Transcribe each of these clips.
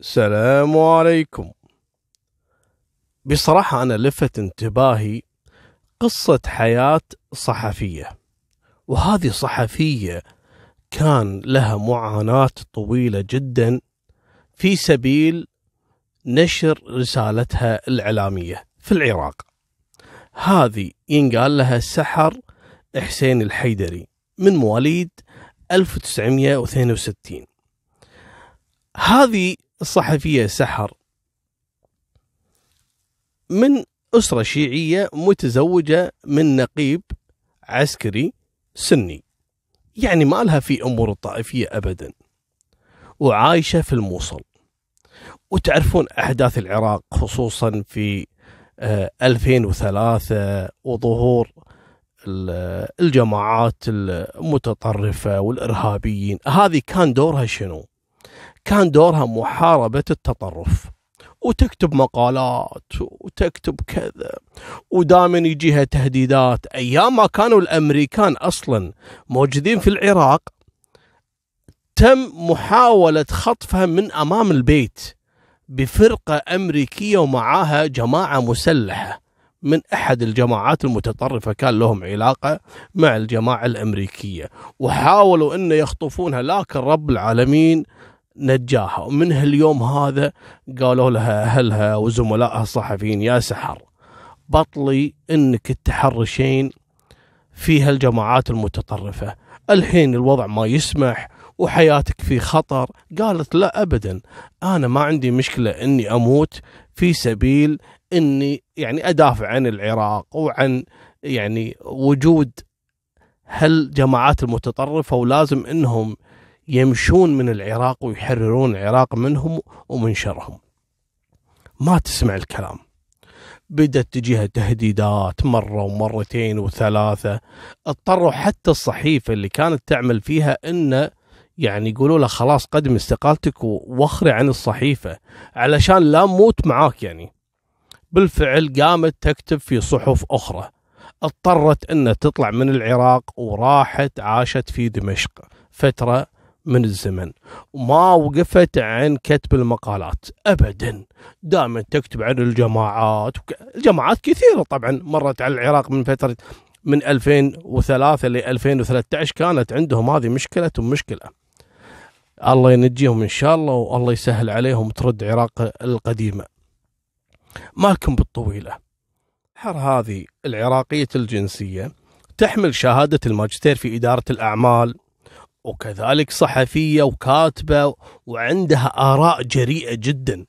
السلام عليكم. بصراحة أنا لفت انتباهي قصة حياة صحفية وهذه صحفية كان لها معاناة طويلة جدا في سبيل نشر رسالتها الإعلامية في العراق. هذه ينقال لها السحر حسين الحيدري من مواليد 1962 هذه الصحفية سحر من أسرة شيعية متزوجة من نقيب عسكري سني. يعني ما لها في أمور الطائفية أبدا. وعايشة في الموصل. وتعرفون أحداث العراق خصوصا في 2003 آه، وظهور الجماعات المتطرفة والإرهابيين. هذه كان دورها شنو؟ كان دورها محاربة التطرف وتكتب مقالات وتكتب كذا ودائما يجيها تهديدات. أيام ما كانوا الأمريكان أصلا موجودين في العراق تم محاولة خطفها من أمام البيت بفرقة أمريكية ومعاها جماعة مسلحة. من أحد الجماعات المتطرفة كان لهم علاقة مع الجماعة الأمريكية وحاولوا ان يخطفونها لكن رب العالمين نجاها ومن هاليوم هذا قالوا لها أهلها وزملائها الصحفيين يا سحر بطلي إنك تحرشين في هالجماعات المتطرفة. الحين الوضع ما يسمح وحياتك في خطر. قالت لا أبدا. أنا ما عندي مشكلة أني أموت في سبيل أني يعني أدافع عن العراق وعن يعني وجود هالجماعات المتطرفة ولازم أنهم يمشون من العراق ويحررون العراق منهم ومن شرهم ما تسمع الكلام. بدأت تجيها تهديدات مرة ومرتين وثلاثة. اضطروا حتى الصحيفة اللي كانت تعمل فيها انه يعني يقولوا له خلاص قدم استقالتك واخري عن الصحيفة علشان لا موت معاك يعني. بالفعل قامت تكتب في صحف أخرى. اضطرت أن تطلع من العراق وراحت عاشت في دمشق فترة من الزمن وما وقفت عن كتب المقالات ابدا. دائما تكتب عن الجماعات الجماعات كثيرة طبعا مرت على العراق من فترة من 2003 ل 2013 كانت عندهم هذه مشكلة مشكله الله ينجيهم إن شاء الله والله يسهل عليهم ترد عراق القديمة. مالكم بالطويلة. حر هذه العراقية الجنسية تحمل شهادة الماجستير في إدارة الأعمال وكذلك صحفية وكاتبة وعندها آراء جريئة جدا.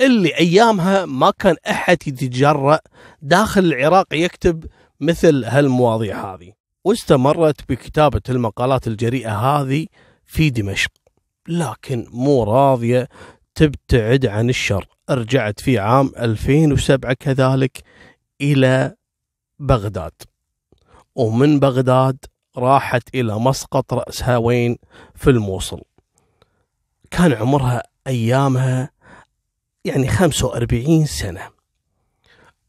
اللي أيامها ما كان أحد يتجرأ داخل العراق يكتب مثل هالمواضيع هذه. واستمرت بكتابة المقالات الجريئة هذه في دمشق. لكن مو راضية تبتعد عن الشر. رجعت في عام 2007 كذلك إلى بغداد. ومن بغداد راحت إلى مسقط رأسها وين؟ في الموصل. كان عمرها أيامها يعني 45 سنة.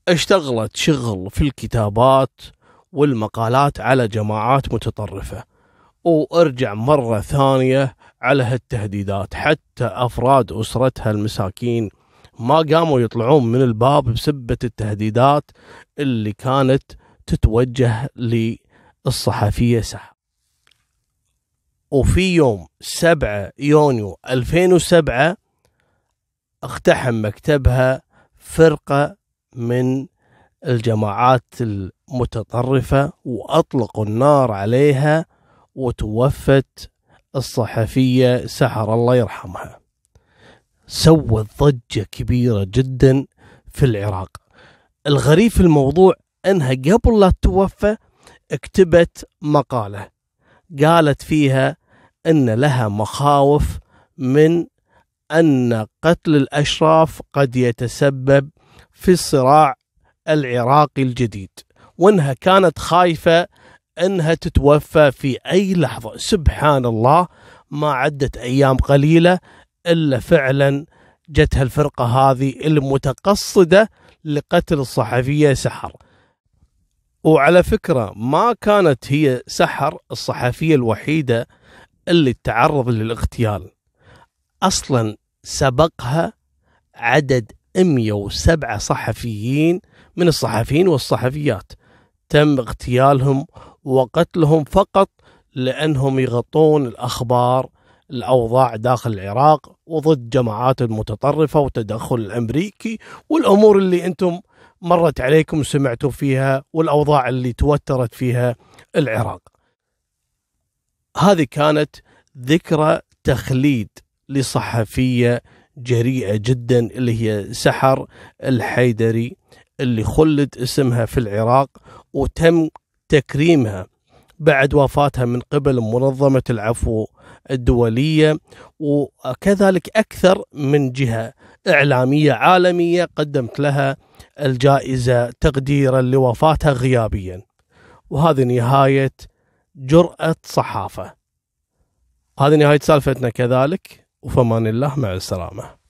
اشتغلت شغل في الكتابات والمقالات على جماعات متطرفة وأرجع مرة ثانية على هالتهديدات حتى أفراد أسرتها المساكين ما قاموا يطلعون من الباب بسبة التهديدات اللي كانت تتوجه الصحفية سحر وفي يوم 7 يونيو 2007 اقتحم مكتبها فرقة من الجماعات المتطرفة وأطلقوا النار عليها وتوفت الصحفية سحر الله يرحمها. سوت ضجة كبيرة جدا في العراق. الغريب في الموضوع أنها قبل لا توفى كتبت مقالة قالت فيها إن لها مخاوف من أن قتل الأشراف قد يتسبب في الصراع العراقي الجديد وإنها كانت خايفة إنها تتوفى في أي لحظة. سبحان الله ما عدت أيام قليلة إلا فعلا جتها الفرقة هذه المتقصدة لقتل الصحفية سحر. وعلى فكرة ما كانت هي سحر الصحفية الوحيدة اللي تعرض للاغتيال. أصلا سبقها عدد 107 صحفيين من الصحفيين والصحفيات. تم اغتيالهم وقتلهم فقط لأنهم يغطون الأخبار الأوضاع داخل العراق وضد جماعات المتطرفة والتدخل الأمريكي والأمور اللي أنتم مرت عليكم وسمعتوا فيها والأوضاع اللي توترت فيها العراق. هذه كانت ذكرى تخليد لصحفية جريئة جدا اللي هي سحر الحيدري اللي خلد اسمها في العراق وتم تكريمها بعد وفاتها من قبل منظمة العفو الدولية وكذلك أكثر من جهة إعلامية عالمية قدمت لها الجائزة تقديرا لوفاتها غيابيا. وهذه نهاية جرأة صحافة. هذه نهاية سالفتنا كذلك. وفمان الله مع السلامة.